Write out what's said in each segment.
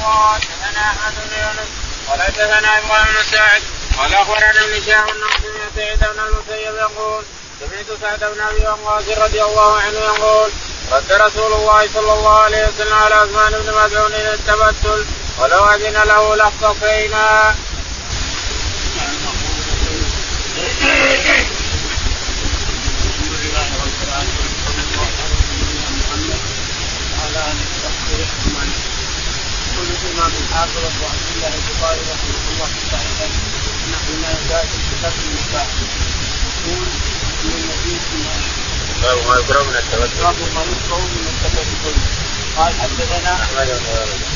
الله حدثنا أحمد بن يونس قال حدثنا إبراهيم بن سعد قال أخبرنا ابن شهاب انه سمع سعيد بن المسيب يقول سمعت سعد بن أبي وقاص رضي الله عنه يقول رد رسول الله صلى الله عليه وسلم على عثمان بن مسعود التبتل ولو أذن له لاختصينا. الحافظ ابو عبد الله البخاري رحمه الله تعالى نحن لا زال في كتاب النكاح يقول ان النبي صلى باب ما يكره من التبتل باب ما يكره من التبتل قال حدثنا أحمد بن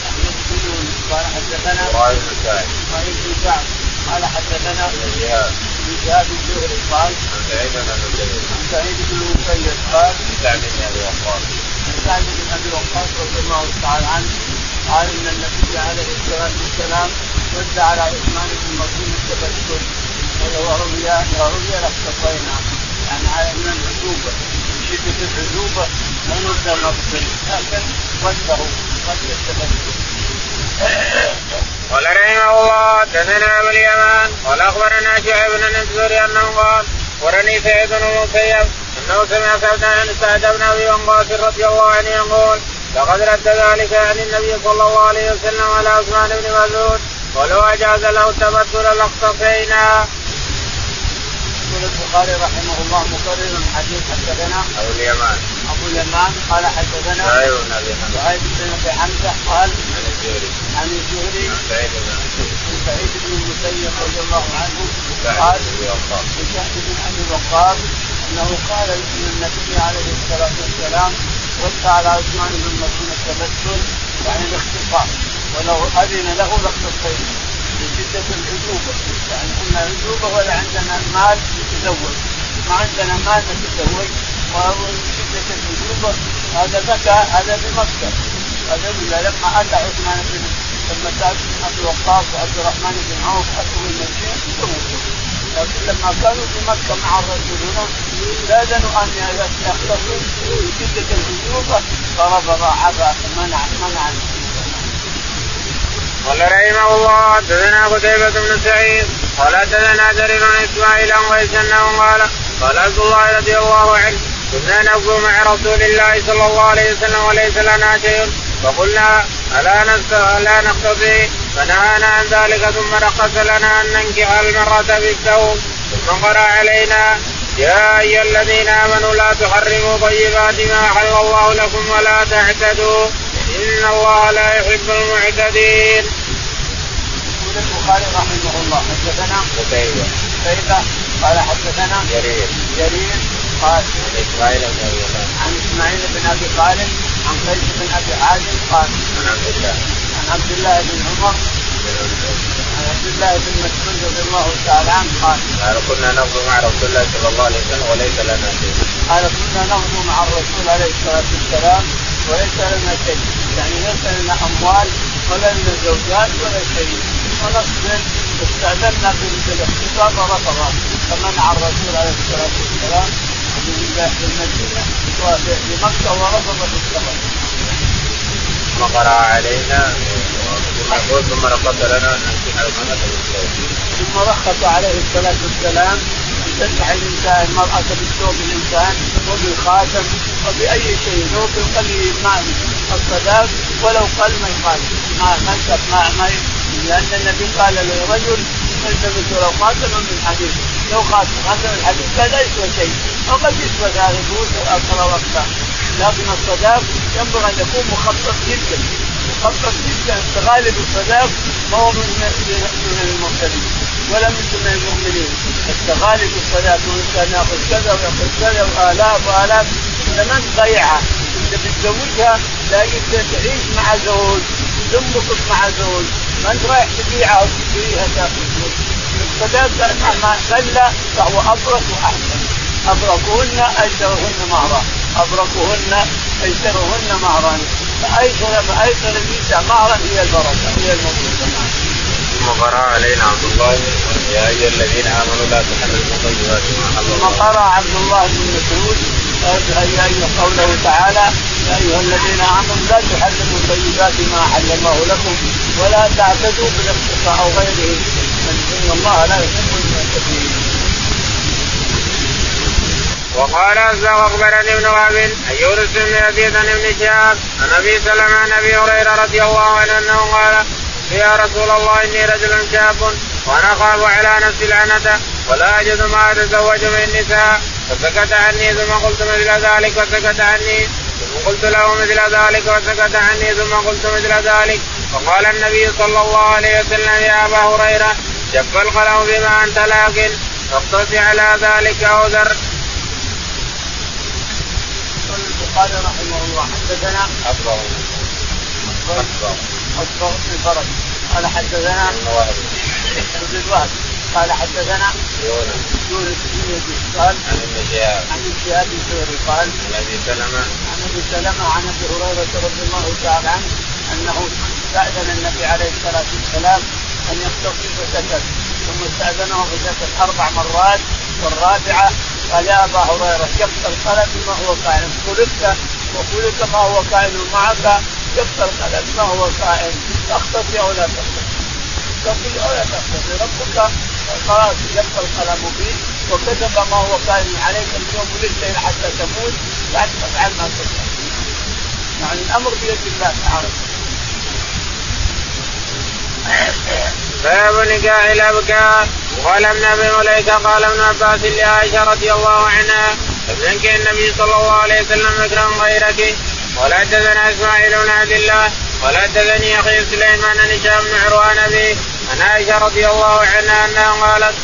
أحمد بن قال حدثنا إبراهيم بن سعد. اسماعيل بن سعد. قال حدثنا بن شهاب ابن شهاب الزهري قال عن سعيد بن المسيب عن سعيد بن المسيب. قال سعد بن أبي وقاص. عن سعد بن أبي وقاص رضي الله تعالى عنه. قال إن النبي عليه الصلاة والسلام رد على عثمان بن مظلوم التبتل ولو رؤي رؤي لاختصينا يعني على من العزوبه من شدة العزوبه لا نرد نقتل لكن وده قتل التبتل قال رحمه الله حدثنا أبو اليمان قال أخبرنا شعيب بن نزل أنه قال ورني سعيد بن المسيب إنه سمع سعد عن سعد بن أبي وقاص رضي الله عنه يقول لقد رد ذلك عن النبي صلى الله عليه وسلم على عثمان بن مسعود ولو أجاز له التبتل لاقتصينا. يقول البخاري رحمه الله مكرر حديث حدثنا أبو اليمان. أبو اليمان قال حدثنا شعيب بن أبي حمزة. بن أبي حمزة قال عن الزهري. عن الزهري. عن سعيد بن المسيب عن سعيد بن المسيب رضي الله عنه قال وقاص لسعد بن أبي وقاص أنه قال ان النبي عليه الصلاة والسلام رد على عثمان بن مسعود التبتل يعني الاختصاص ولو أذن له لاختصينا لشده العزوبه يعني قلنا عزوبه ولا عندنا مال نتزوج ما عندنا مال نتزوج. وشده العزوبه هذا بكى هذا بمكة. هذا لما أتى عثمان بن لما بن ابي وقاص وعبد الرحمن بن عوف اتوا المدينة تزوجوا لكن لما كانوا في مكة مع الرسول هنا استاذنوا أن يختصوا شده العزوبه فرفض عفا منع منع قال رحمه الله حدثنا قتيبة بن سعيد قال حدثنا جرير بن إسماعيل عن قيس أنه قال قال عبد الله رضي الله عنه كنا نغزو مع رسول الله صلى الله عليه وسلم وليس لنا شيء فقلنا ألا ألا نقتضي فنهانا عن ذلك ثم رخص لنا أن ننكح المرأة بالثوب ثم قرأ علينا يا أيها الذين آمنوا لا تحرموا طيبات ما أحل الله لكم ولا تعتدوا. إن الله لا يحب المعتدين. يقول البخاري رحمه الله حدثنا قتيبة قتيبة قال حدثنا جرير. جرير قال عن إسماعيل بن أبي خالد عن إسماعيل بن أبي خالد عن قيس بن أبي حازم قال عن عبد الله عبد الله بن عمر عن عبد الله بن مسعود رضي الله تعالى عنه قال قال كنا نغزو مع رسول الله صلى الله عليه وسلم وليس لنا شيء. قال كنا نغزو مع الرسول عليه الصلاة والسلام وليس لنا شيء. يعني ليس لنا أموال ولا لنا زوجات ولا شيء. ونصبر استاذنا بالاختصار ورفض فمنع الرسول عليه الصلاة والسلام في المدينة وفي مكه ورفض في السفر. ثم قرأ علينا ثم رقص لنا أن بالثوب. ثم رخص عليه الصلاة والسلام أن تنكح الإنسان المرأة بالثوب الإنسان وبالخاتم وبأي شيء لو بالقليل ما الصداق ولو قل ما يخالف ما ما ما, ما لأن النبي قال للرجل التمس ولو خاتما من حديد لو خاتم خاتم من حديد لا يسوى شيء. وقد يسوى ذلك فلوس أكثر وقتا لكن الصداق ينبغي أن يكون مخطط جدا. مخطط جدا غالب الصداق ما هو من من المرسلين ولا من من المؤمنين. غالب الصداق الانسان يأخذ كذا ويأخذ كذا وآلاف وآلاف زمان ضيعة. انت بتزوجها لاقي تعيش مع زوج تنبسط مع زوج. ما أنت رايح تبيعها أو تشتريها تأخذ فلوس الصداق مهما قل فهو أبرك وأحسن. أبركهن اجرهن مهرا أبركهن ايسرهن مهرا فايسر فايسر النساء مهرا هي البركه هي المطلوبه ثم قرأ علينا عبد الله يا أيها الذين آمنوا لا تحرموا طيبات ما حل ثم. قرأ عبد الله بن مسعود قوله تعالى يا أيها الذين آمنوا لا تحرموا طيبات ما احل الله لكم ولا تعتدوا بالاقتصاء أو غيره إن الله لا يحب المعتدين. وقال اخبرني ابن وهب ان يونس بن يزيد عن ابن شهاب عن أبي سلمة عن أبي هريرة رضي الله عنه أنه قال يا رسول الله إني رجل شاب وأنا أخاف على نفسي العنة ولا أجد ما أتزوج من النساء فسكت عني ثم قلت مثل ذلك فسكت عني ثم قلت له مثل ذلك وسكت عني ثم قلت مثل ذلك فقال النبي صلى الله عليه وسلم يا أبا هريرة جف القلم بما أنت لكن فاقتص على ذلك أو ذر. البخاري رحمه الله حدثنا اصبغ اصبغ اصبغ بن فرج. قال حدثنا ابن وهب. قال حدثنا يونس. يونس بن يزيد. قال عن ابن شهاب عن ابن شهاب الزهري قال عن أبي سلمة. عن أبي سلمة عن أبي هريرة رضي الله تعالى عنه أنه استأذن النبي عليه الصلاة والسلام أن يختصي فسكت ثم استأذنه فسكت أربع مرات والرابعة قال يا أبا هريرة كف القلم بما هو قائم خلقت وخلق ما هو قائم معك كف القلم ما هو قائم تختصي أو لا تختصي أو لا تختصي ربك خلاص يبقى القلم فيه وكتب ما هو قائم عليك اليوم ولدت حتى تموت. بعد تفعل ما تفعل يعني الأمر بيد الله تعالى. باب نكاح الأبكار. وقال ابن أبي مليكة قال ابن عباس لعائشة رضي الله عنها ابنك النبي صلى الله عليه وسلم اكرم غيرك. ولا حدثنا إسماعيل بن عبد الله ولا حدثني أخي سليمان هشام بن عروان أبي عن عائشة رضي الله عنها أنها قالت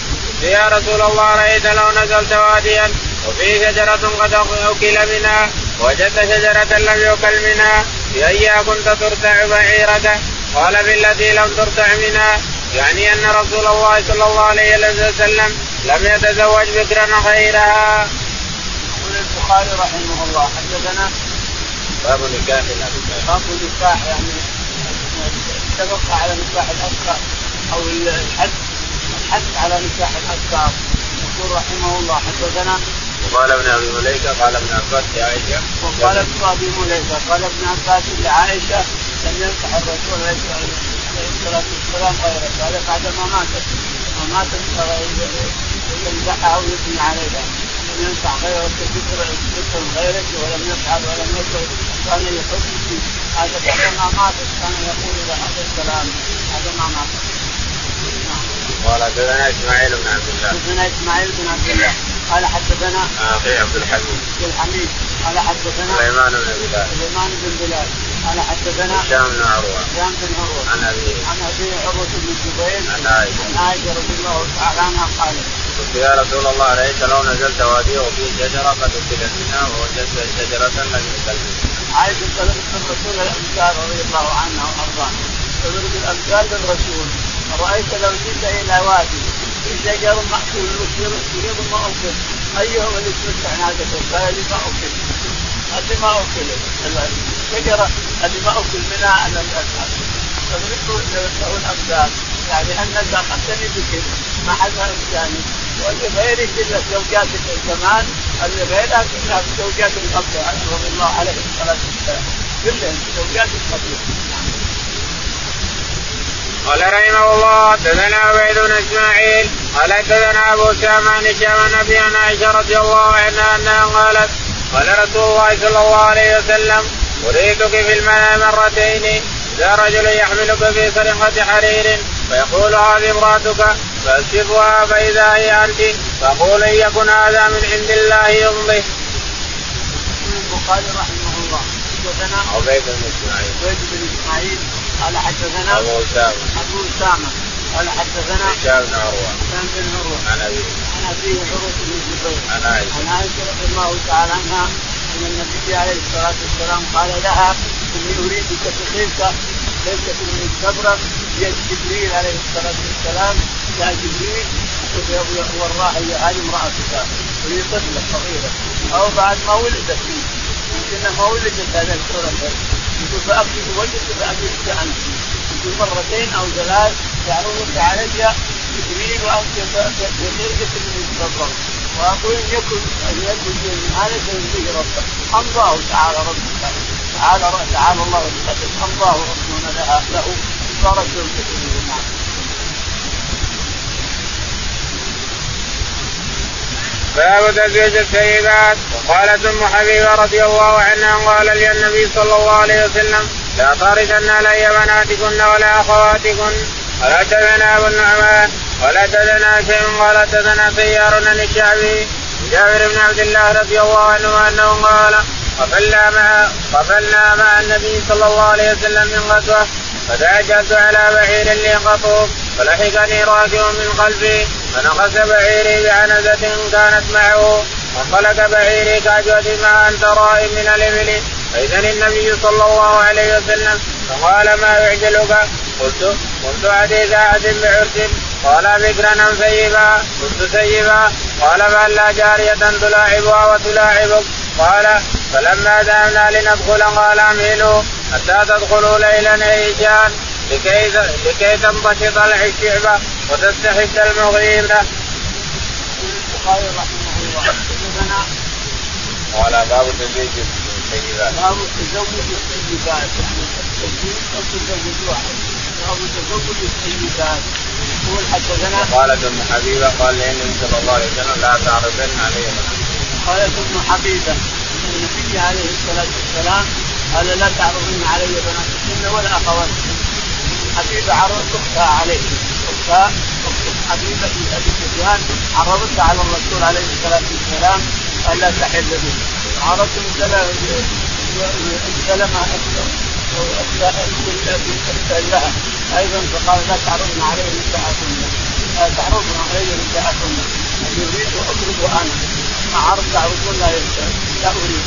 يا رسول الله رأيت لو نزلت واديا وفيه شجرة قد أكل منها وجدت شجرة لم يؤكل منها بأيها كنت ترتع بعيرك؟ قال بالتي لم ترتع منها. يعني أن رسول الله صلى الله عليه وسلم لم يتزوج بكرا غيرها. يقول البخاري رحمه الله حدثنا باب نكاح الابكار باب نكاح يعني اتفق على نكاح الابكار أو الحد الحد على نكاح الابكار يقول رحمه الله حدثنا وقال ابن أبي مليكة قال ابن عباس لعائشة. وقال ابن أبي مليكة قال ابن عباس لعائشة لم ينصح الرسول عليه الصلاة والسلام. غيره هذا بعد ما ماتت ما ماتت يمدحها أو يثني عليها لم ينفع غيرك ذكر غيرك ولم يفعل ولم يكن كان يحب هذا بعد ما ماتت كان يقول له هذا الكلام هذا ما ماتت قال حدثنا إسماعيل بن عبد الله. حدثنا إسماعيل بن عبد الله. قال حدثنا أخي عبد الحميد عبد الحميد. قال حدثنا سليمان بن بلال. سليمان بن بلال. قال حدثنا هشام بن عروة. هشام بن عروة. عن ابي عن ابي عروة بن الزبير. عن عائشة. عن عائشة رضي الله تعالى عنها قالت. قلت يا رسول الله رأيت لو نزلت وادي وفي شجرة قد أكلت منها ووجدت شجرة لم يؤكل منها. عائشة طلبت من رسول الامثال رضي الله عنها وارضاها طلبت الامثال للرسول. رأيت لو جئت إلى وادي في شجر محصول يريد ما اكل ايهم اللي تمتع ناقته قال ما اكل اللي ما أكل. الشجرة اللي ما أكل منها أنا فضربت له الامثال يعني انك اخذتني بك ما حد يعني ولغيرك كل زوجاتك زمان اللي غيرها كلها زوجات القبر رضي الله عليه الصلاة والسلام. كلهم زوجات القبر قال رحمه الله حدثنا عبيد بن إسماعيل قال حدثنا أبو سامع عن هشام عن عائشة رضي الله عنها أنها قالت قال رسول الله صلى الله عليه وسلم أريدك في المنام مرتين إذا رجل يحملك في سرقه حرير فيقول هذه امرأتك فاكشفها فإذا هي أنت فقول إن يكن هذا من عند الله يمضي. البخاري رحمه الله. حدثنا عبيد بن إسماعيل. عبيد بن إسماعيل. قال حدثنا أبو أسامة. أبو أسامة. قال حدثنا هشام بن عروه هشام بن عروه عن ابي عروه بن الزبير عن عائشة رضي الله تعالى عنها أن النبي عليه الصلاة والسلام قال لها إني أريدك بخيلك ليست من الكبرى بيد جبريل عليه الصلاة والسلام جاء جبريل والله هي هذه امرأتك وهي طفلة صغيرة. أو بعد ما ولدت يمكن ما ولدت هذا الكرة. يقول فاكتب وجهك فاكتبك انت يقول مرتين أو ثلاث يعرضك علي وانت بخيرك من الكبرى ويقول ان يكن ان يكن من هذا فيهديه ربه امضاه تعالى ربك تعالى تعالى الله وتقدم امضاه ربنا لها له صارت له نعم باب تزويج السيدات. وقالت أم حبيبة رضي الله عنها قال لي النبي صلى الله عليه وسلم لا طاردن علي بناتكن ولا أخواتكن. ولا تدنا أبو النعمان ولا تدنا شيء ولا تدنا سيار عن جابر بن عبد الله رضي الله عنه أنه قال قبلنا مع قبلنا مع النبي صلى الله عليه وسلم من غزوة فتعجلت على بعير لي قطوف فلحقني راكب من قلبي فنقص بعيري بعنزة كانت معه وانطلق بعيري كعجوة مع أنت رائم من الإبل فإذا النبي صلى الله عليه وسلم فقال ما يعجلك؟ قلت قلت حديث أحد بعرس قال بكرا أم سيبا قلت سيبا قال فهل لا جارية تلاعبها وتلاعبك قال فلما ذهبنا لندخل قال أمهلوا حتى تدخلوا ليلا عيشان لكي لكي تنبسط الشعبة وتستحد المغيرة. البخاري رحمه الله قال باب تزويج السيدات. باب تزوج السيدات يعني التزويج أو تزوجوها باب تزوج السيدات يقول حدثنا قالت ام حبيبة قال للنبي صلى الله عليه وسلم لا تعرضن علي قالت ام حبيبة النبي عليه الصلاة والسلام قال لا تعرضن علي بناتكن ولا أخواتكن. حبيبة عرضت أختها عليه اختها حبيبة بن أبي سفيان عرضتها على الرسول عليه الصلاة والسلام قال لا تحل به. عرضت سلمه سلمه لها أيضا فقال لا تعرضن عليه نساءكن لا تعرضن علي نساءكن يريد اضرب أنا ما عرض تعرضون لا لا اريد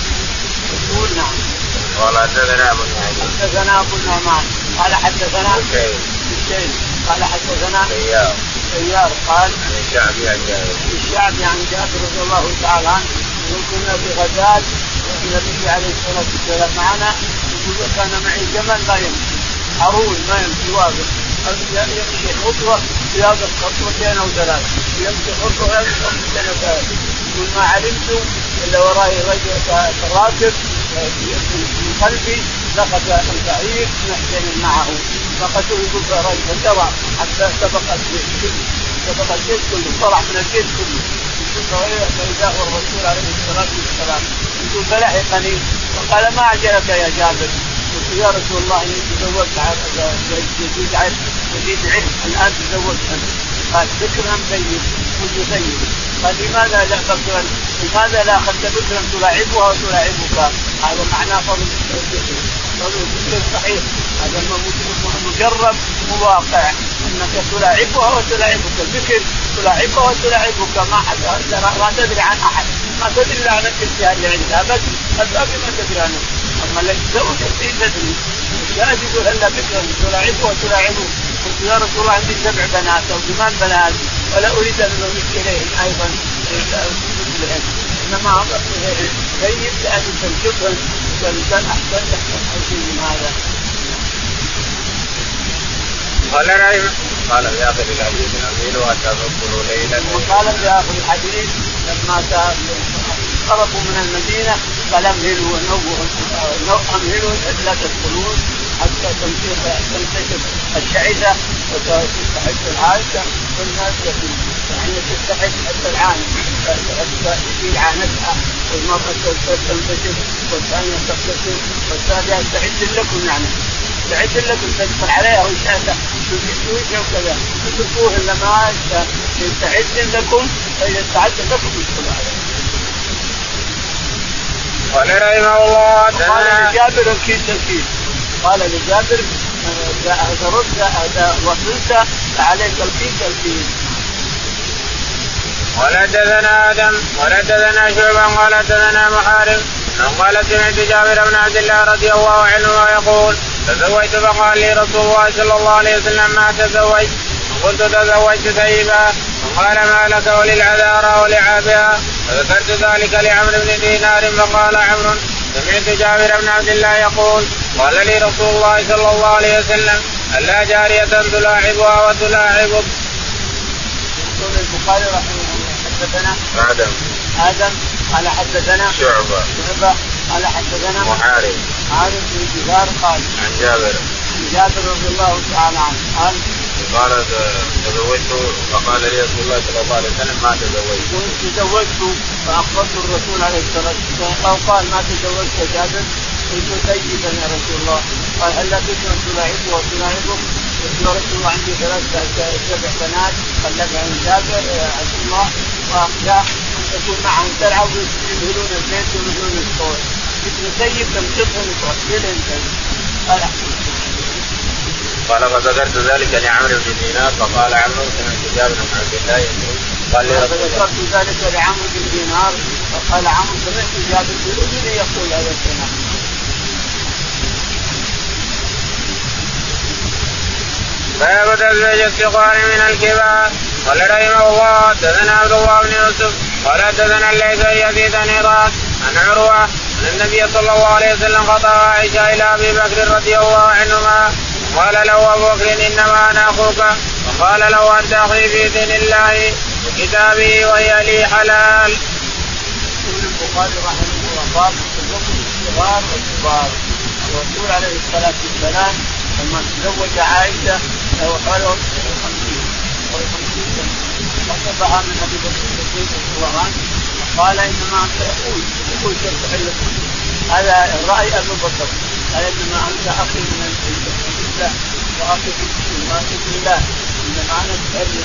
يقول نعم قال حدثنا أبو حدثنا أبو النعمان. قال حدثنا بالشيء قال حدثنا سيار سيار قال عن الشعبي عن جابر. الشعبي عن جابر رضي الله تعالى عنه. كنا في غزال النبي عليه الصلاة والسلام معنا. يقول كان معي جمل ما يمشي عروض ما يمشي واقف. يمشي خطوة يقف خطوتين أو ثلاث يمشي خطوة يقف خطوتين أو ثلاث يقول ما علمت إلا وراي رجل راكب من قلبي لقد البعير محسن معه. فقتل يقول فانتظر حتى سبق الجيش كله سبق الجيش كله طلع من الجيش كله. فإذا هو الرسول عليه الصلاة والسلام. يقول فلحقني. وقال ما اعجلك يا جابر؟ قلت يا رسول الله إني تزوجت جديد علم جديد علم الآن تزوجت قال ذكر ام سيد قلت سيد قال لماذا لا بكرا لماذا لا أخذت بكرا تلاعبها وتلاعبك هذا معناه فضل الذكر صحيح. هذا مجرب وواقع أنك تلاعبها وتلاعبك الذكر تلاعبها وتلاعبك ما حد ما تدري عن أحد. ما تدري عن الاشياء اللي عندها بس الباقي ما تدري عنه. اما الذي تزوجت تدري جاءت يقول هلا بكرا تلاعبها وتلاعبه قلت يا رسول الله عندي سبع بنات أو ثمان بنات ولا اريد ان اضيف اليهم أيضا انما جيد لأن تنشطهم والانسان احسن يحسن شيء من هذا. قال قال في اخر الحديث حتى تدخلوا ليلا وقال في اخر الحديث لما خرجوا من المدينة قال امهلوا امهلوا لا تدخلون حتى تنتشر الشعثه وتستحق العائشه والناس يعني تستحق حتى العانة. في عانتها والمرأة تنتشر والثانية تغتسل والثالثة تعد لكم يعني. تعد لكم تدخل عليها وشاته تجيب وكذا. تتركوه الا ما تعد لكم فاذا استعد لكم ادخلوا عليها. قال رحمه الله قال لجابر الكيس الكيس قال لجابر إذا وصلت فعليك الكيس الكيس قال حدثنا آدم قال حدثنا شعبة قال حدثنا محارب قال سمعت جابر بن عبد الله رضي الله عنه يقول تزوجت فقال لي رسول الله صلى الله عليه وسلم ما تزوجت؟ قلت تزوجت ثيبا وقال ما لك وللعذارى ولعابها؟ فذكرت ذلك لعمرو بن دينار فقال عمرو سمعت جابر بن عبد الله يقول قال لي رسول الله صلى الله عليه وسلم ألا جارية تلاعبها وتلاعبك. يقول البخاري رحمه الله حدثنا آدم. آدم قال حدثنا شعبة. شعبة قال حدثنا محارب. عارف بن جبار قال عن جابر. عن جابر رضي الله تعالى عنه قال قال تزوجت؟ فقال لي رسول الله صلى الله عليه وسلم ما تزوجت. كنت تزوجت فأخبرت الرسول عليه الصلاة والسلام قال ما تزوجت جابر قلت سيدا يا رسول الله. قال هل بكرا تلاعبه وتلاعبه قلت يا رسول الله عندي ثلاث سبع بنات عن جابر عبد الله واخشى ان تكون معهم تلعب ويذهلون البيت ويذهلون الصور. ابن سيد تمسكهم وتوكلهم قال قال فذكرت ذلك لعمرو بن دينار. فقال عمرو سمعت جابر بن عبد الله يقول قال لي فذكرت ذلك لعمرو بن دينار. فقال عمرو سمعت جابر بن يقول هذا الكلام باب تزويج الصغار من الكبار. قال رحمه الله. حدثنا عبد الله بن يوسف. قال حدثنا الليث بن يزيد عن عن عروة ان النبي صلى الله عليه وسلم خطا عائشة إلى أبي بكر رضي الله عنهما قال له أبو بكر إنما أنا أخوك. وقال له انت أخي في دين الله وكتابه وهي لي حلال. يقول البخاري رحمه الله باب تزوج الصغار والكبار. الرسول عليه الصلاة والسلام لما تزوج عائشة له حوالي 50 خطبها من أبي بكر الصديق رضي الله عنه قال إنما أنت أخوي أخوي كيف تحل هذا رأي أبو بكر قال إنما أنت أخي من الله واخي في الدين واخي في الله انما أنا تحل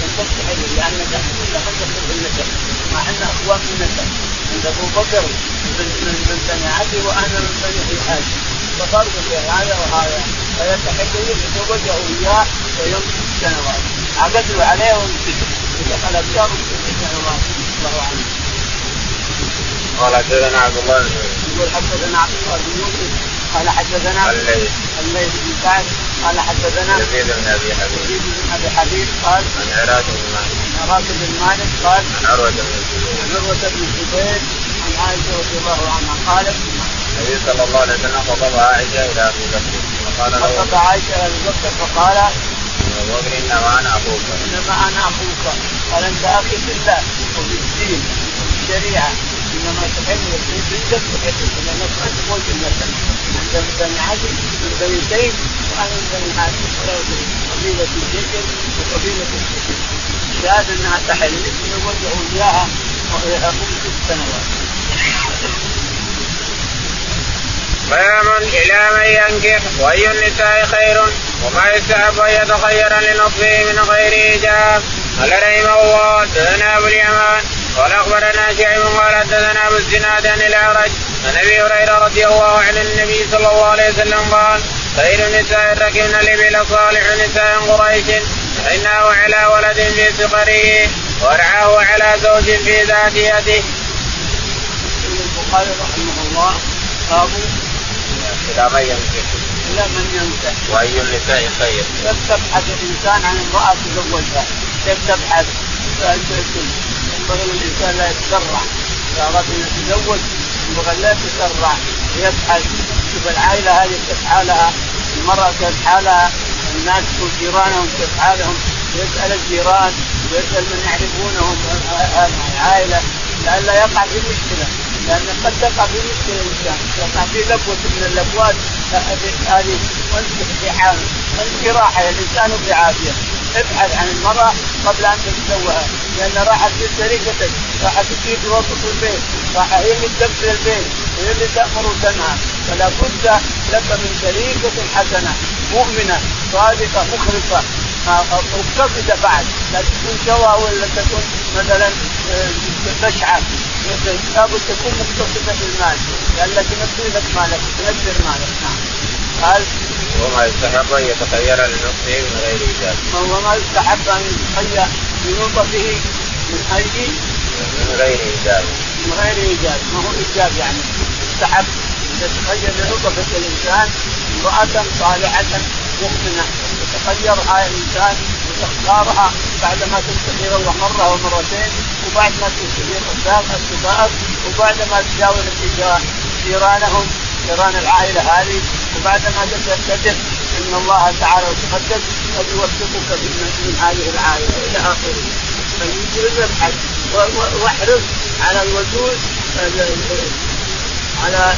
لم تستحل لانك كل من تحل النسب مع أن اخوان من عند أبو بكر من من من بني عدي وأنا من بني هاشم ففرق بين هذا وهذا. فيستحق يتزوجه اياه ويمسك سنوات عقدوا عليه وامسكه ودخل ابيض ست سنوات الله عنه. قال حدثنا عبد الله بن يقول حدثنا عبد الله بن يوسف قال حدثنا الليث الليث بن سعد قال حدثنا يزيد بن أبي حبيب. يزيد بن أبي حبيب قال عن عراك بن مالك. عن راشد بن مالك قال عن عروة بن الزبير. عن عروة بن الزبير عن عائشة رضي الله عنها قالت النبي صلى الله عليه وسلم خطب عائشة إلى أبي بكر. فقال له خطب عائشة إلى أبي بكر فقال ابو بكر انما أنا أخوك. انما أنا أخوك. قال أنت أخي في الله وفي الدين وفي الشريعة. انما تحل في بنتك تحل لانك ما تقول النسب انت من بني عدي من بني زيد وأنا من بني هاشم قبيله الجيش وقبيله الجيش شهاده انها تحل يتزوجه اياها وهي اقوم ست سنوات باب إلى من ينكح وأي النساء خير وما يستحب أن يتخير لنصفه من غير إيجاب. قال رحمه الله حدثنا أبو اليمان قال أخبرنا شعيب قال حدثنا أبو الزناد عن الأعرج عن أبي هريرة رضي الله عن النبي صلى الله عليه وسلم قال خير النساء ركبن الإبل صالح نساء قريش فإنه على ولد في صغره ورعاه على زوج في ذات يده. البخاري رحمه الله باب إلى من ينكح إلى من ينكح وأي النساء خير كيف تبحث الإنسان عن امرأة تزوجها؟ كيف تبحث؟ ينبغي للإنسان لا يتسرع إذا أراد أن يتزوج ينبغي لا يتسرع يبحث يشوف العائلة هذه كيف حالها المرأة كيف حالها الناس جيرانهم كيف حالهم يسأل الجيران ويسال من يعرفونهم العائلة لئلا يقع في مشكلة لأن قد تقع في مشكلة الإنسان يقع في لبوة من اللبوات هذه وانت في حال وانت في راحه الإنسان في عافيه ابحث عن المرأة قبل أن تتزوجها لأن راحت في طريقتك راحت تجيب في وسط البيت راح هي اللي تدبر البيت هي اللي تأمر وتنهى فلا بد لك من طريقة حسنة مؤمنة صادقة مخلصة. مقتصدة بعد. لا تكون شوى ولا تكون مثلا تشعر لابد تكون مقتصدة بالمال لأنك تنزل لك مالك تنزل مالك. نعم. قال وما يستحب أن يتخير لنفسه من غير ايجاب. وهو ما يستحب أن يتخير لنطفه من اي من غير ايجاب. من غير ايجاب ما هو ايجاب يعني؟ يستحب يتخير لنطفه الإنسان امرأة صالحة مؤمنة. يتخيرها الإنسان وتختارها بعد ما تستخير الله مره ومرتين وبعد ما تستخير اصدقائك وبعد ما تجاوز جيرانهم جيران العائلة هذه. وبعد ما تتحدث إن الله تعالى وتقدس قد يوفقك من هذه العائله إلى آخره. يجوز الحج. واحرص على الوجود على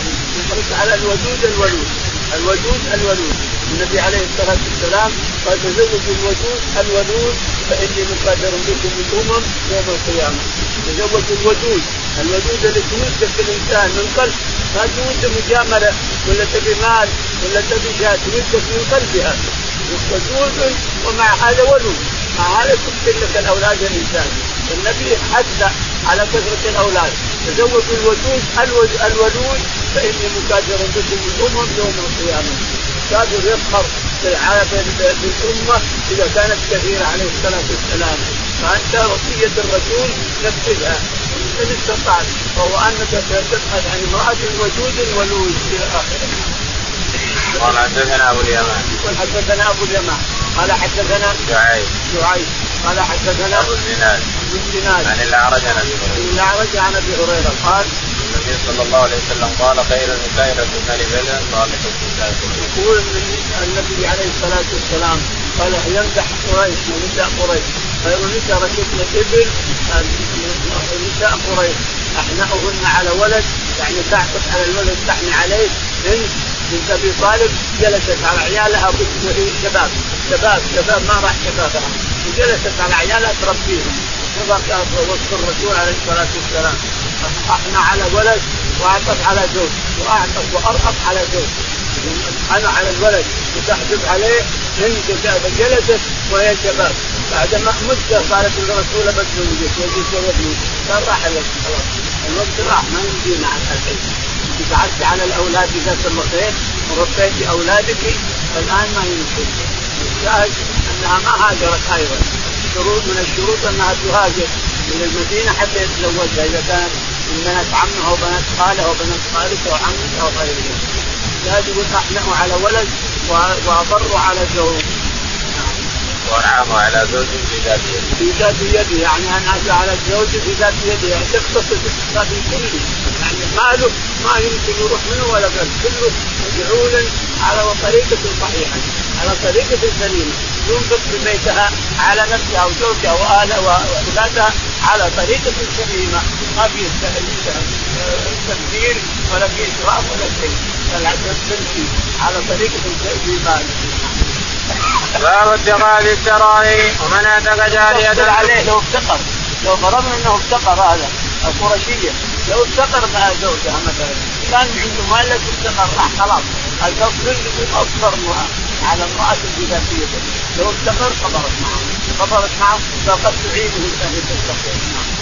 على الودود الولود. الودود الولود. النبي عليه الصلاة والسلام قال تزوجوا الودود الولود فإني مقدر بكم الامم يوم القيامة. تزوجوا الودود الودود اللي تودك الإنسان من قلب ما تود مجامله ولا تبي مال ولا تبي شاة تودك من قلبها. ودود ومع هذا ولود مع هذا تكتب لك الأولاد الإنسان. النبي حث على كثرة الأولاد. تزوجوا الودود الولود فإني مكاثر بكم الأمم يوم القيامة. كافر يفخر بالامه إذا كانت كثيرة عليه الصلاة والسلام. فأنت وصية الرسول نفذها. ان استطعت وهو أنك تبحث عن امرأة ودود ولود إلى آخره. قال حدثنا أبو اليمان. يقول حدثنا أبو اليمان قال حدثنا شعيب. شعيب قال حدثنا أبو الزناد. أبو الزناد. عن الاعرج عن أبي هريرة. الاعرج عن أبي هريرة قال النبي صلى الله عليه وسلم قال خير النساء رسول بدر صالح النساء يقول النبي عليه الصلاة والسلام قال يمدح قريش ونساء قريش خير نساء ركبنا الابل نساء قريش. أحناؤهن على ولد يعني تعطف على الولد تحني عليه. بنت بنت أبي طالب جلست على عيالها شباب. شباب شباب ما راح شبابها وجلست على عيالها تربيهم. وصف الرسول عليه الصلاة والسلام. أحنى على ولد واعطف على زوج واعطف وارأف على زوج. أنا على الولد وتحجب عليه هند جلست وهي شباب. بعد ما مدة قالت الرسول بتزوجك يجوز ابني قال راح الوقت خلاص الوقت راح ما يمدينا عن الحين أنت قعدت على الأولاد إذا سمحت وربيت أولادك الآن ما يمكن. الشاهد أنها ما هاجرت أيضا. شروط من الشروط أنها تهاجر من المدينة حتى يتزوجها إذا كانت من بنات عمها وبنات خاله وبنات خالته وعمته أو لازم احنأوا على ولد وأضروا على زوج. وانعموا على زوج في ذات يده. يعني انعم على الزوج في ذات يده يعني تقتصد اقتصاد كله يعني ماله ما يمكن يروح منه ولا بل كله مجعول على طريقة صحيحة على طريقة سليمة. ينفق في بيتها على نفسها وزوجها واهلها واولادها على طريقة سليمة. ما في تبذير ولا في اسراف ولا شيء. على طريقة الإيمان باب اتخاذ السرائر ومن اعتق جارية عليه لو افتقر لو فرضنا انه افتقر هذا القرشية لو افتقر مع زوجها مثلا كان عنده مال لكن افتقر راح خلاص الفصل اصفر على امرأة بذاتية لو افتقر قبرت معه قبرت معه فقد تعينه الأهل تستقيم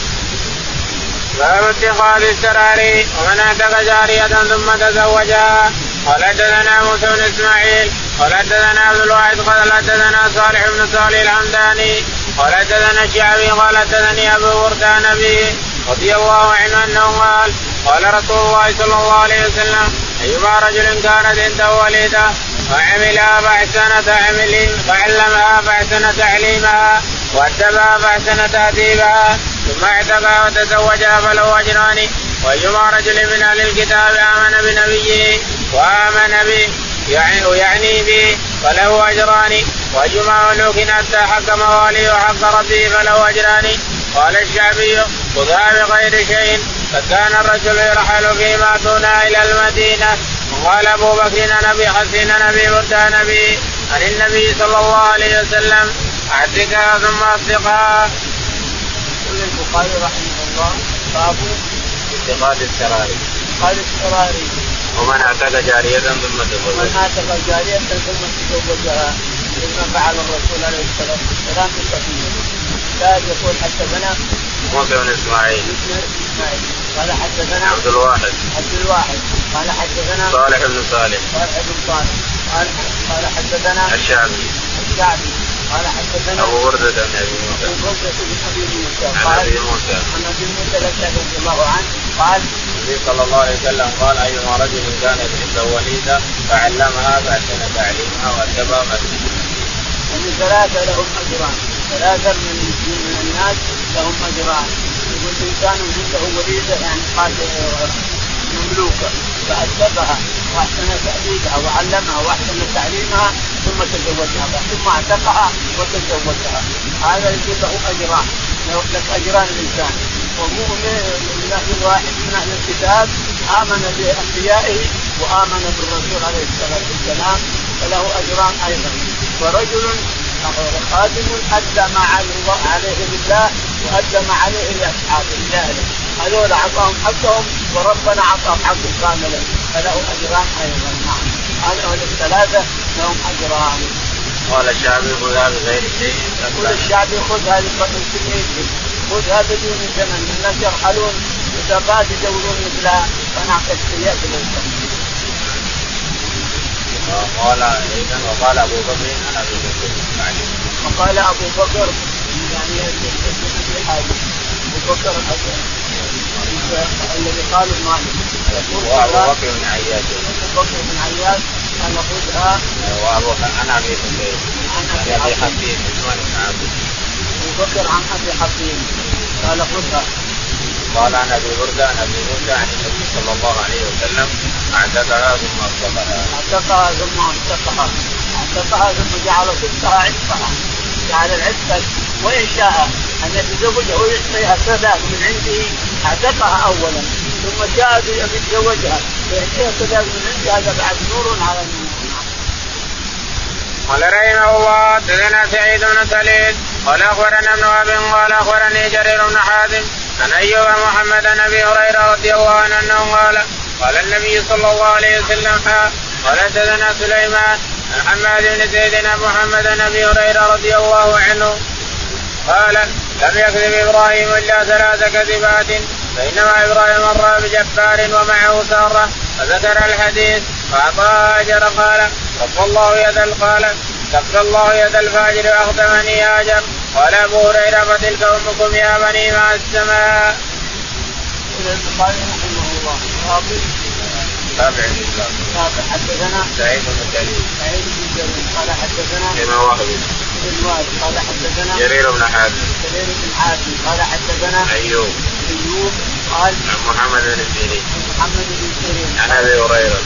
باب اتخاذ السراري ومن أعتق جارية ثم تزوجها قال حدثنا موسى بن إسماعيل قال حدثنا عبد الواحد قال حدثنا صالح بن صالح الحمداني قال حدثنا الشعبي قال حدثني أبو بردان به رضي الله عنه أنه قال قال رسول الله صلى الله عليه وسلم أيما رجل كانت عنده وليده فعملها فاحسن تعمل فعلمها فاحسن تعليمها وأدبها فاحسن تأديبها ثم اعتقها وتزوجها فله أجران. وأيما رجل من أهل الكتاب آمن بنبيه وآمن به يعني ويعني به فله أجران. واجمع ملوك حتى حكم والي وحق ربه فله أجران. قال الشعبي خذها بغير شيء. فكان الرجل يرحل فيما دون إلى المدينة وقال أبو بكر أنا ابي حسين نبي برد نبي عن النبي صلى الله عليه وسلم اعتقها ثم اصدقها. يقول البخاري رحمه الله باب اتخاذ السراري. اتخاذ السراري. ومن اعتق جارية ثم تزوجها. ومن اعتق جارية ثم تزوجها مما فعل الرسول عليه الصلاة والسلام في سفينة. الشاهد يقول حدثنا موسى بن إسماعيل إسماعيل قال حدثنا عبد الواحد. عبد الواحد. قال حدثنا صالح بن صالح. صالح بن صالح. قال قال حدثنا الشعبي. الشعبي. قال حدثنا أبو برده بن أبي موسى. أبو برده بن أبي موسى. عن أبي موسى. عن أبي موسى الاشعري رضي الله عنه قال النبي صلى الله عليه وسلم قال أيما رجل كانت عنده وليده فعلمها فأحسن تعليمها وادبها يعني ثلاثة لهم أجران. ثلاثة من من الناس لهم أجران. انسان عنده وليده يعني قال مملوكه فادبها وأحسن تاديبها وعلمها وأحسن تعليمها ثم تزوجها. ثم اعتقها وتزوجها. هذا يقول له أجران. لك أجران الإنسان. ومؤمن من واحد من أهل الكتاب آمن بأنبيائه وآمن بالرسول عليه الصلاة والسلام فله أجران أيضا. ورجل خادم ادى ما عليه لله وادى ما عليه لاصحابه لاهله هذول أعطاهم حقهم وربنا أعطاهم حقهم كاملا فله أجران أيضا. نعم. هذول الثلاثة لهم أجران. قال الشعبي خذها بغير شيء يقول الشعبي خذها بكمية خذها بدون ثمن الناس يرحلون مسابقات يدورون مثلها فنعطيك ياكل وقال أيضا وقال أبو بكر أنا ابي بكر وقال أبو بكر يعني ابي أبو بكر الذي قال مالك. يقول وابو بكر بن عياش. أبو بكر بن عياش قال خذها وابو أنا أبي بكر عن أبي عثمان بن عبد أبو بكر عن أبي حكيم قال خذها قال عن أبي بردة عن أبي موسى عن النبي صلى الله عليه وسلم أعتقها ثم أصدقها. أعتقها ثم أصدقها أعتقها ثم جعل صدقها عتقها جعل العتق وإن شاء أن يتزوجها ويعطيها صداق من عنده أعتقها اولا ثم جاء يتزوجها ويعطيها صداق من عنده هذا بعد نور على النور. قال رحمه الله حدثنا سعيد بن سليم قال أخبرنا ابن وهب قال أخبرني جرير بن حازم عن أيوب محمد عن أبي هريرة رضي الله عنه أنه قال قال النبي صلى الله عليه وسلم قال حدثنا سليمان عن حماد بن زيد محمد عن أبي هريرة رضي الله عنه قال لم يكذب إبراهيم إلا ثلاث كذبات فإنما إبراهيم مر بجبار ومعه سارة فذكر الحديث فاعطاه أجر قال كف الله يد قال كف الله يد الفاجر واخدمني اجر قال أبو هريرة فتلك امكم يا بني مع السماء. البخاري رحمه الله تابع الاسلام. تابع حدثنا سعيد بن جرير. سعيد بن جرير قال حدثنا ابن وهب. ابن وهب قال حدثنا جرير بن حازم. جرير بن حازم قال حدثنا ايوب. ايوب قال عن محمد بن سيرين. محمد بن سيرين. عن أبي هريرة.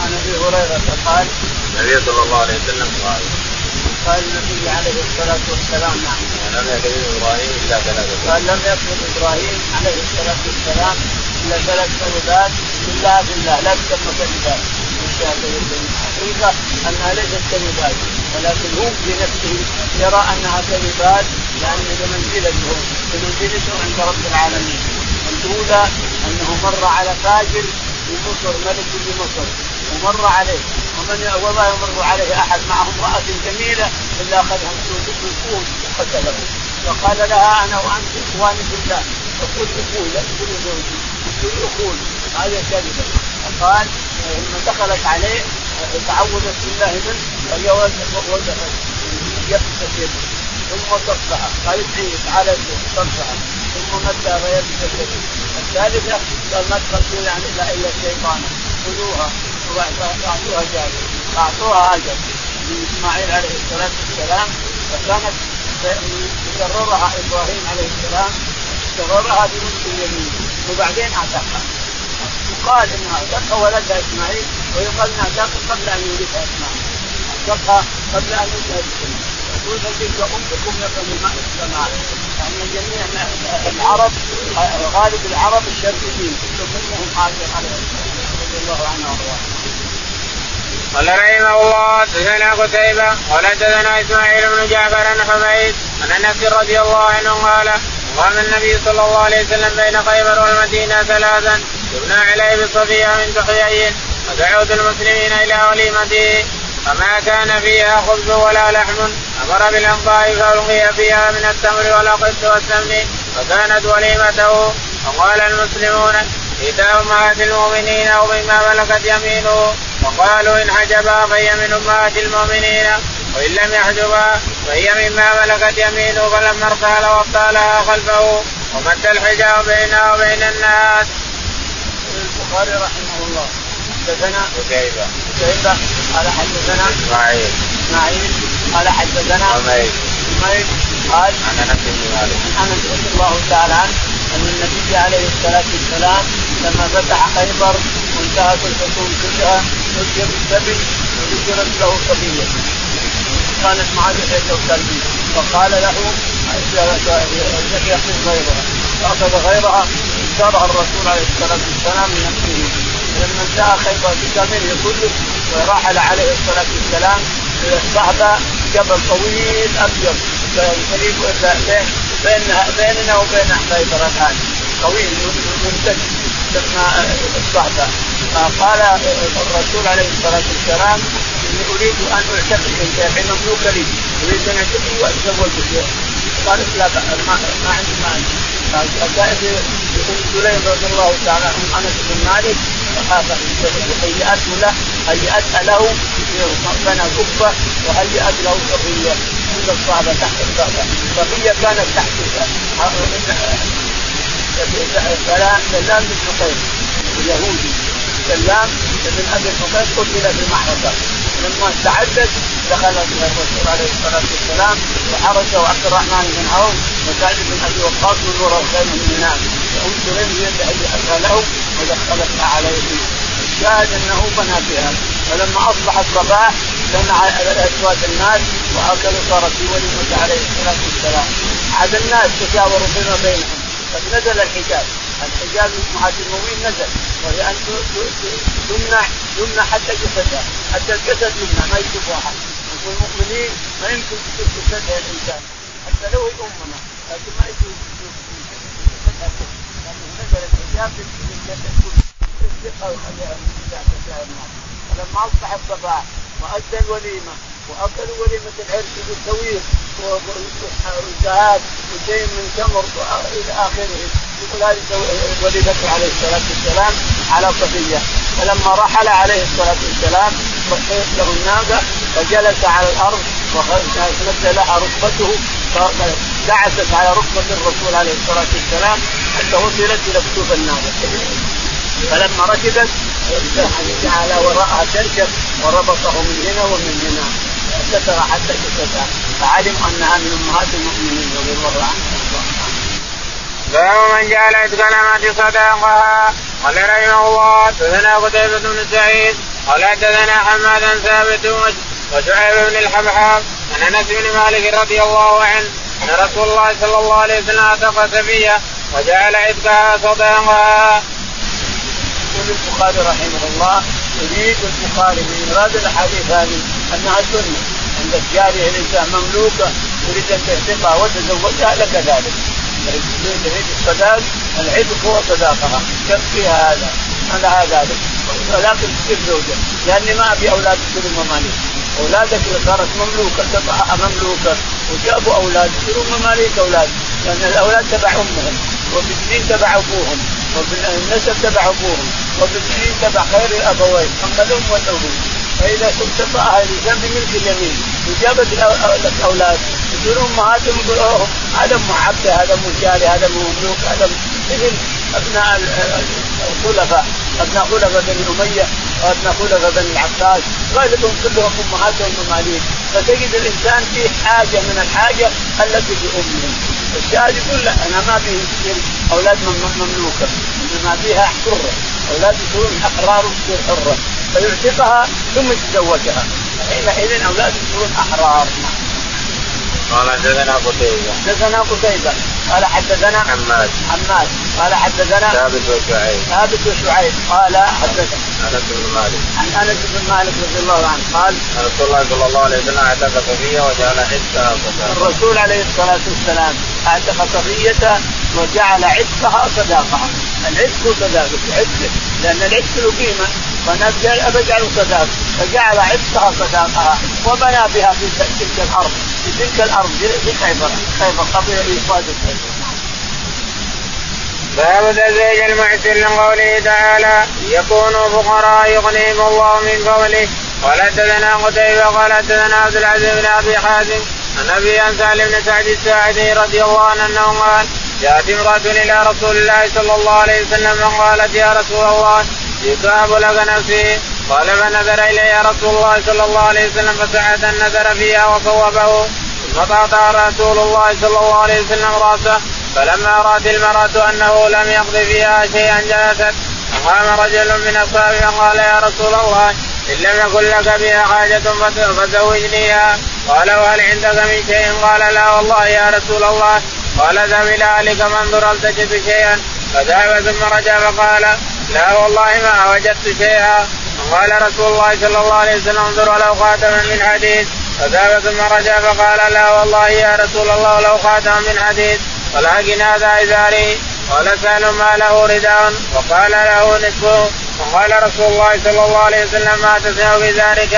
عن أبي هريرة قال النبي صلى الله عليه وسلم قال قال النبي عليه الصلاة والسلام نعم. لم يكذب إبراهيم إلا ثلاثة قال لم يكذب إبراهيم عليه الصلاة والسلام إلا ثلاث كذبات بالله بالله لا تسمى كذبات الحقيقة أنها ليست كذبات ولكن هو بنفسه يرى أنها كذبات لأن بمنزلته بمنزلته عند رب العالمين الأولى أنه مر على فاجر في مصر ملك في مصر ومر عليه. ومن وما يمر عليه أحد معه امرأة جميلة إلا اخذها بالكون وقتله وقال لها أنا وأنت إخواني في الله. فقلت أخوي لا تقول زوجي. تقول أخوي. هذه كذبة. فقال لما دخلت عليه تعوذت بالله منه وهي يبتسم ثم صفها قال ادعي تعالى صفها ثم مد غير الثالثة قال ما تقتلون عن إلا الشيطان خذوها. واعطوها جابر اعطوها اجر لاسماعيل عليه الصلاه والسلام فكانت يكررها إبراهيم عليه السلام كررها بنصف اليمين وبعدين اعتقها يقال انها اعتقها ولدها اسماعيل ويقال انها اعتقها قبل ان يولدها اسماعيل اعتقها قبل ان يولدها اسماعيل يقول فتلك امكم لكم ماء السماء يعني جميع العرب غالب العرب الشرقيين كلهم هاجر عليه رضي الله عنه وارضاه قال رحمه الله حدثنا قتيبة قال حدثنا إسماعيل بن جعفر بن حميد عن أنس رضي الله عنه قال قام النبي صلى الله عليه وسلم بين خيبر والمدينة ثلاثا يبنى عليه بصفية من حيي ودعوت المسلمين إلى وليمته فما كان فيها خبز ولا لحم أمر بالانقاء فألقي فيها من التمر والقط والسمن فكانت وليمته وقال المسلمون إذا أمهات المؤمنين أو مما ملكت يمينه. وقالوا إن حجبها فهي من أمهات المؤمنين. وإن لم يحجبها فهي مما ملكت يمينه. فلما ارتال وابطالها خلفه ومد الحجاب بينها وبين الناس. البخاري رحمه الله. حدثنا قتيبة قتيبة قال حدثنا إسماعيل اسماعيل قال حدثنا حميد حميد قال عن أنس بن مالك. عن أنس رضي الله تعالى عنه أن النبي عليه الصلاة والسلام لما فتح خيبر وانتهت الحصون كلها نجي بالسبي وذكرت له صبيه كانت معه لحيه الكلبي فقال له يأخذ غيرها فأخذ غيرها اشترها الرسول عليه الصلاة والسلام من نفسه. لما انتهى خيبر بكامله كله ورحل عليه الصلاة والسلام إلى الصحبة جبل طويل أبيض بين بيننا وبين خيبر الآن طويل ممتد لما الصحبه قال الرسول عليه الصلاة والسلام إني أريد أن أعتقد من مملوك لي أريد أن أعتقد واتزوجك قال لا ما, ما عندي مانع فجاءت ام سليم رضي الله تعالى عن انس بن مالك هيأت له هيأت له بنى قبه وهيأت له صفيه عند الصحابة تحت الصحابه صفيه كانت تحت سلام بن حقيق اليهودي. سلام بن ابي حقيق قتل في المعركه لما استعدت دخل الرسول عليه الصلاة والسلام وحرسه عبد الرحمن بن عوف وسعد بن أبي وقاص من وراء من ينام وأم سليم هي التي له ودخلتها عليه. الشاهد أنه بنى بها فلما أصبح الصباح جمع اسواد الناس وأكلوا صار في وليمه عليه الصلاة والسلام. عاد الناس تشاوروا فيما بينهم. قد نزل الحجاب. الحجاب امهات المؤمنين نزل. وهي أن تمنع يمنع حتى جسدها حتى الجسد يمنع ما يشوف واحد. والمؤمنين ما يمكن تشوف جسدها الانسان حتى لو هي امنا لكن ما يشوف نزل الحجاب. للجسد كله فلما اصبح الصباح وأدى الوليمة واكلوا وليمة العرس بالسويق وذهاب وشيء من تمر إلى آخره. يقول هذه وليدته عليه الصلاة والسلام على صفية. فلما رحل عليه الصلاة والسلام رقيت له الناقة فجلس على الأرض ومد لها ركبته دعست على ركبة الرسول عليه الصلاة والسلام حتى وصلت إلى كتوب الناقة. فلما ركبت جعل وراءها تركب وربطه من هنا ومن هنا. ستر حتى كتبها. فعلم أنها من أمهات المؤمنين رضي الله عنها باب من جعل عتق الأمة صداقها قال رحمه الله حدثنا قتيبة بن سعيد قال حدثنا حمادا ثابت وشعيب بن الحبحاب عن أنس بن مالك رضي الله عنه أن رسول الله صلى الله عليه وسلم اعتق سفيه وجعل عتقها صداقها. يقول البخاري رحمه الله يريد البخاري من ايراد الاحاديث هذه انها سنه عندك جاريه الانسان مملوكة تريد أن تعتقها وتزوجها لك ذلك. تريد الصداق العتق هو صداقها. يكفيها هذا؟ لها ذلك ولكن تصير زوجه لأني ما أبي أولاد يصيرون مماليك. أولادك إذا صارت مملوكة تبعها مملوكة. وجابوا أولاد يصيرون مماليك أولاد. لأن الأولاد تبع أمهم. وفي تبع أبوهم. وفي النسب تبع أبوهم. وفي تبع خير الأبوين. أما الأم والابو فإذا كنت تطأها الانسان بملك اليمين وجابت الاولاد يصيرون امهاتهم يقول هذا ام عبده هذا ام جاري هذا مملوك هذا مثل ابناء الخلفاء. ابناء خلفاء بني اميه وابناء خلفاء بني العباس غالبا كلهم امهاتهم مماليك فتجد الإنسان في حاجة من الحاجة التي في امهم الشاهد يقول لا أنا ما في أولاد مملوكة. إنما فيها حرة. أولاد يكونون أحرار وتصير حرة. فيعتقها ثم يتزوجها. حينئذ أولاد يكونون أحرار. قال حدثنا قتيبة. حدثنا قتيبة. قال حدثنا حماد. حماد. قال حدثنا ثابت وشعيب. ثابت وشعيب. قال حدثنا أنس بن مالك. عن أنس بن مالك رضي الله عنه. قال رسول الله صلى الله عليه وسلم أعتق صفية وجعل عتقها صداقة. الرسول عليه الصلاة والسلام أعتق صفية وجعل عتقها صداقها العتق صداقة. العتق لأن العتق له قيمة. فالناس قال أبجعل صداقة. فجعل عتقها صداقها وبنى بها في تلك الأرض. في تلك الأرض في خيبر خيبر قبل خيبر باب تزويج المعسر من قوله تعالى يكونوا فقراء يغنيهم الله من فضله. قال حدثنا قتيبة قال حدثنا عبد العزيز بن أبي حازم عن أبي سالم بن سعد الساعدي رضي الله عنه أنه قال جاءت امرأة إلى رسول الله صلى الله عليه وسلم فقالت يا رسول الله جئت أبلغ نفسي. قال فنذر إلي رسول الله صلى الله عليه وسلم فسعد النذر فيها وصوبه. ثم قاطع رسول الله صلى الله عليه وسلم رأسه. فلما رأت المرأة أنه لم يقض فيها شيئا جلست. فقام رجل من أصحابه فقال يا رسول الله إن لم يكن لك بها حاجة فزوجنيها قال وهل عندك من شيء؟ قال لا والله يا رسول الله. قال اذهب إلى أهلك فانظر هل تجد شيئا. فذهب ثم رجع فقال لا والله ما وجدت شيئا. قال رسول الله صلى الله عليه وسلم انظر لو خاتما من حديد. فذهب ثم رجع فقال لا والله يا رسول الله لو خاتما من حديد. ولكن هذا إزاري. قال سهل ما له رداء وقال له نصفه. وقال رسول الله صلى الله عليه وسلم ما تسمع بذلك.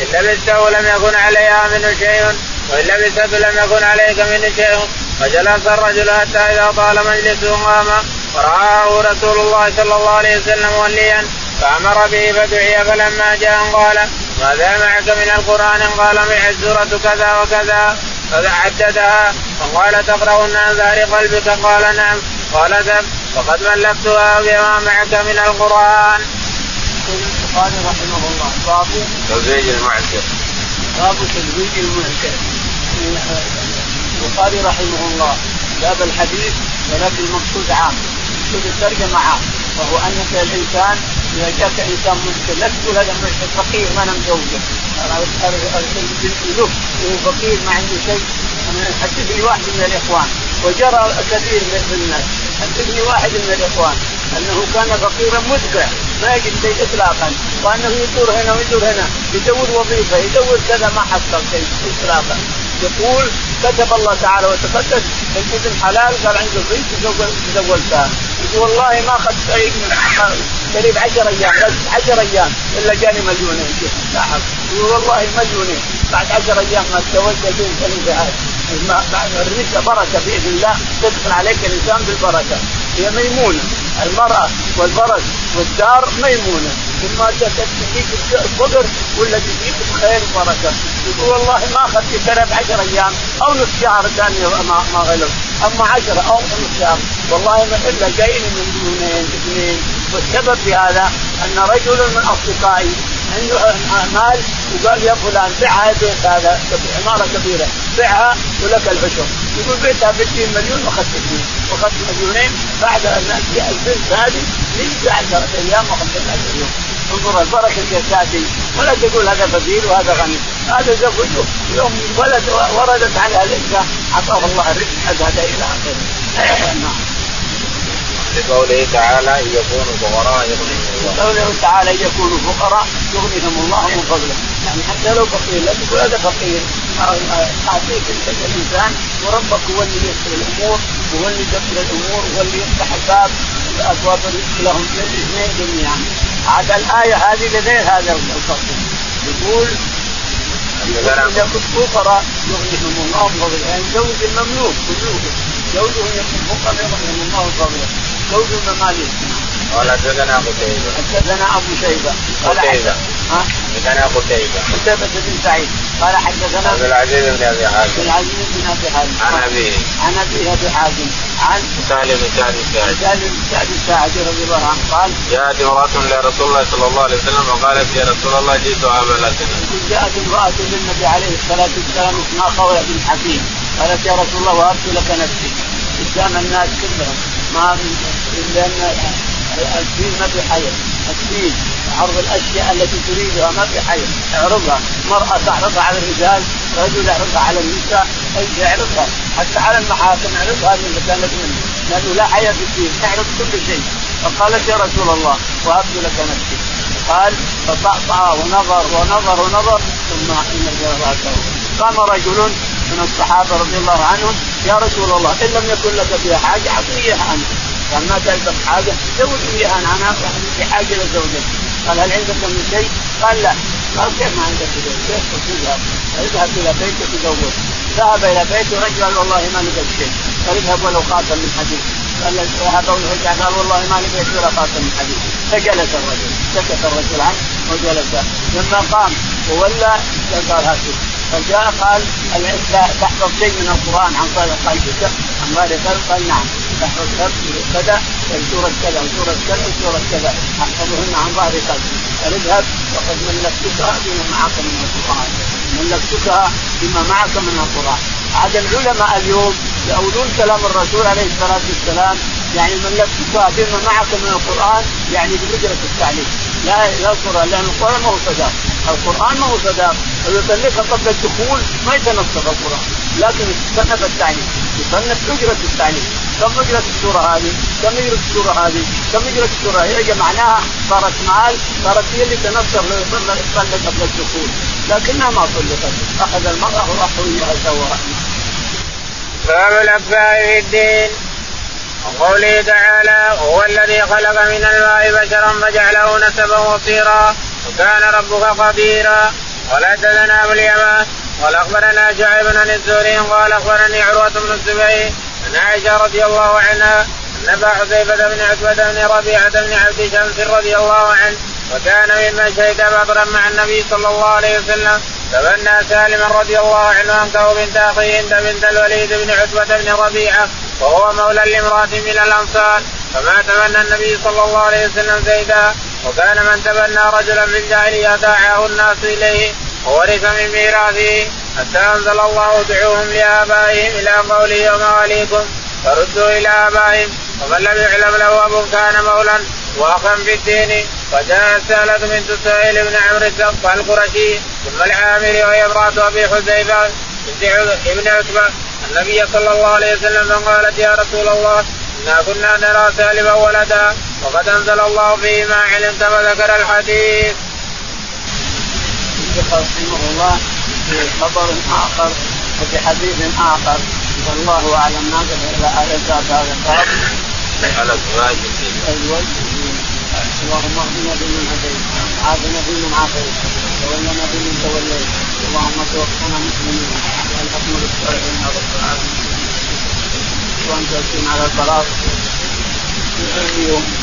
إن لبسته لم يكن عليها منه شيء. وإن لبسته لم يكن عليك منه شيء. فجلس الرجل حتى إذا طال مجلسه قام. فرآه رسول الله صلى الله عليه وسلم وليا فأمر به فدعي فلما جاء قال ماذا معك من القرآن قال معي سوره كذا وكذا فعددها فقال تقرأن عن ظهر قلبك قال نعم قال ذب وقد ملكتها بما معك من القرآن. البخاري رحمه الله باب تزويج المعسر. باب تزويج المعسر. البخاري رحمه الله جاب الحديث ولكن المقصود عام المقصود الترجمة عام وهو انك الإنسان اذا جاك إنسان مسلم لا تقول هذا فقير ما أنا مزوجه له فقير ما عنده شيء. حدثني واحد من الإخوان. وجرى كثير من الناس. حدثني واحد من الإخوان. أنه كان فقيرا مدبع ما يجد شيء اطلاقا. وأنه يدور هنا ويدور هنا يدور وظيفة يدور كذا ما حصل شيء اطلاقا. يقول كتب الله تعالى وتقدس الابن حلال قال عنده بنت تزوجتها يقول والله ما أخذت شيء من قريب 10 أيام 10 أيام إلا جاني مليونين. يقول والله مليونين. بعد 10 أيام ما تزوجت بنت الرزق بركة بإذن الله. تدخل عليك الإنسان بالبركة. هي ميمونة. المرأة والبرد والدار ميمونة. اما تجيك الفقر ولا تجيك الخير وبركة. يقول والله ما أخذت سنه بعشر أيام أو نصف شهر ثاني ما ما غلب أما عشرة أو نصف شهر والله ما إلا جايني من دونين اثنين. والسبب في هذا أن رجل من أصدقائي عنده مال وقال يا فلان بيعها البيت هذا عمارة كبيرة بيعها ولك العشر. يقول بيتها ب 20 مليون وأخذت اثنين. وأخذت مليونين بعد أن البنت هذه لسه 10 أيام وأخذت مليون انظر البركة كيف تاتي ولا تقول هذا فقير وهذا غني. هذا زوجه يوم ولد وردت على الإنسان. اعطاه الله الرزق هذا إلى آخره. نعم. لقوله تعالى إن يكونوا فقراء يغنيهم الله. قوله تعالى إن يكونوا فقراء يغنيهم الله من فضله، يعني حتى لو فقير لا تقول هذا فقير أعطيك أنت الانسان وربك هو اللي يسر الأمور وهو اللي يدبر الأمور وهو اللي يفتح الباب ابواب الرزق لهم الاثنين جميعا. عاد الآية هذه لغير هذا الفصل يقول إذا كنت فقراء يغنيهم الله من فضله يعني زوج المملوك مملوك زوجه يكون فقراء يغنيهم الله من فضله زوج المماليك قال حدثنا قتيبة حدثنا أبو شيبة. قال قتيبة ها؟ حدثنا قتيبة قتيبة بن سعيد. قال حدثنا عبد العزيز بن أبي عبد حازم العزيز بن أبي حازم. عن أبيه. عن ابي أبي حازم. عن سهل بن سعد الساعدي. سهل بن سعد الساعدي رضي الله عنه قال جاءت امرأة لرسول الله صلى الله عليه وسلم وقالت يا رسول الله جئت عاملة جاءت امرأة للنبي عليه الصلاة والسلام اسمها خولة بن حكيم. قالت يا رسول الله وهبت لك نفسي. قدام الناس كلهم. ما لأن الدين ما في حياة. الدين عرض الأشياء التي تريدها ما في حياة. اعرضها. مرأة تعرضها على الرجال رجل يعرضها على النساء يعرضها. حتى على المحاكم اعرضها من كانت منه لأنه لا حياة في الدين اعرض كل شيء. فقالت يا رسول الله وهبت لك نفسي. قال فطأطأ ونظر ونظر ونظر ثم النبي رأسه. قام رجل من الصحابة رضي الله عنهم يا رسول الله إن لم يكن لك فيها حاجة أعطني إياها أنت. قال ما تلبس حاجة؟ زوجني إياها أنا أنا في حاجة لزوجك قال هل عندك من شيء؟ قال لا. قال كيف ما عندك شيء؟ كيف تذهب؟ اذهب إلى بيتك تزوج ذهب إلى بيته قال والله ما لقيت شيء. قال اذهب ولو خاتم من حديد. قال ذهب ورجع قال والله ما لقيت ولا خاتم من حديد. فجلس الرجل سكت الرجل عنه وجلس. لما قام وولى قال هاتوا فجاء قال تحفظ شيء من القرآن عن ظهر قلبك عن ظهر قلب قال نعم تحفظ كذا سورة كذا وسوره كذا وسوره كذا أحفظهن عن ظهر قلبي قال اذهب وقد ملكتها بما معك من القرآن. ملكتها بما معك من القرآن. عاد العلماء اليوم يقولون كلام الرسول عليه الصلاة والسلام يعني ملكتها بما معك من القرآن يعني باجره التعليم. لا القران لأن القرآن ما هو صداق. القرآن ما هو صداق. لو يطلقها قبل الدخول ما يتنصف القرآن. لكن يصنف التعليم. يصنف اجرة التعليم. كم اجرة السورة هذه؟ كم اجرة السورة هذه؟ كم اجرة السورة هذه؟ جمعناها صارت مال صارت هي اللي تنصف يطلق قبل الدخول. لكنها ما طلقت أخذ المرأة وياها سواها باب الأكفاء في الدين. وقوله تعالى هو الذي خلق من الماء بشرا فجعله نسبا وصيرا وكان ربك قديرا ولا تدنا ابو اليمان قال أخبرنا شعيب بن الزهري قال أخبرني عروة بن الزبير عن عائشة رضي الله عنها أن أبا حذيفه بن عتبة بن ربيعة بن عبد شمس رضي الله عنه وكان ممن شهد بدرا مع النبي صلى الله عليه وسلم تبنى سالما رضي الله عنه انكه بنت هند بنت الوليد بن عتبة بن ربيعة وهو مولى لامرأة من الأنصار فما تبنى النبي صلى الله عليه وسلم زيدا وكان من تبنى رجلا في الجاهليه داعاه الناس إليه وورث من ميراثه حتى أنزل الله ادعوهم لآبائهم إلى قوله ومواليكم فردوا إلى آبائهم ومن لم يعلم له أب كان مولا واخا في الدين وجاءت سهلة بنت سهيل بن عمرو الزق القرشي ثم العامري وهي امرأة أبي حذيفة ابن عتبة النبي صلى الله عليه وسلم فقالت يا رسول الله إنا كنا نرى سالما ولدا وقد أنزل الله فيه ما علمت وذكر الحديث. رحمه الله في خبر آخر وفي حديث آخر. والله أعلم. ناقل إلى هذا الباب. على الزواج أيوه. اللهم اهدنا فيمن هديت. عافنا فيمن عافيت. تولنا فيمن توليت. اللهم توفنا مسلمين والحكم للصالحين يا رب وانت على البلاغ في يوم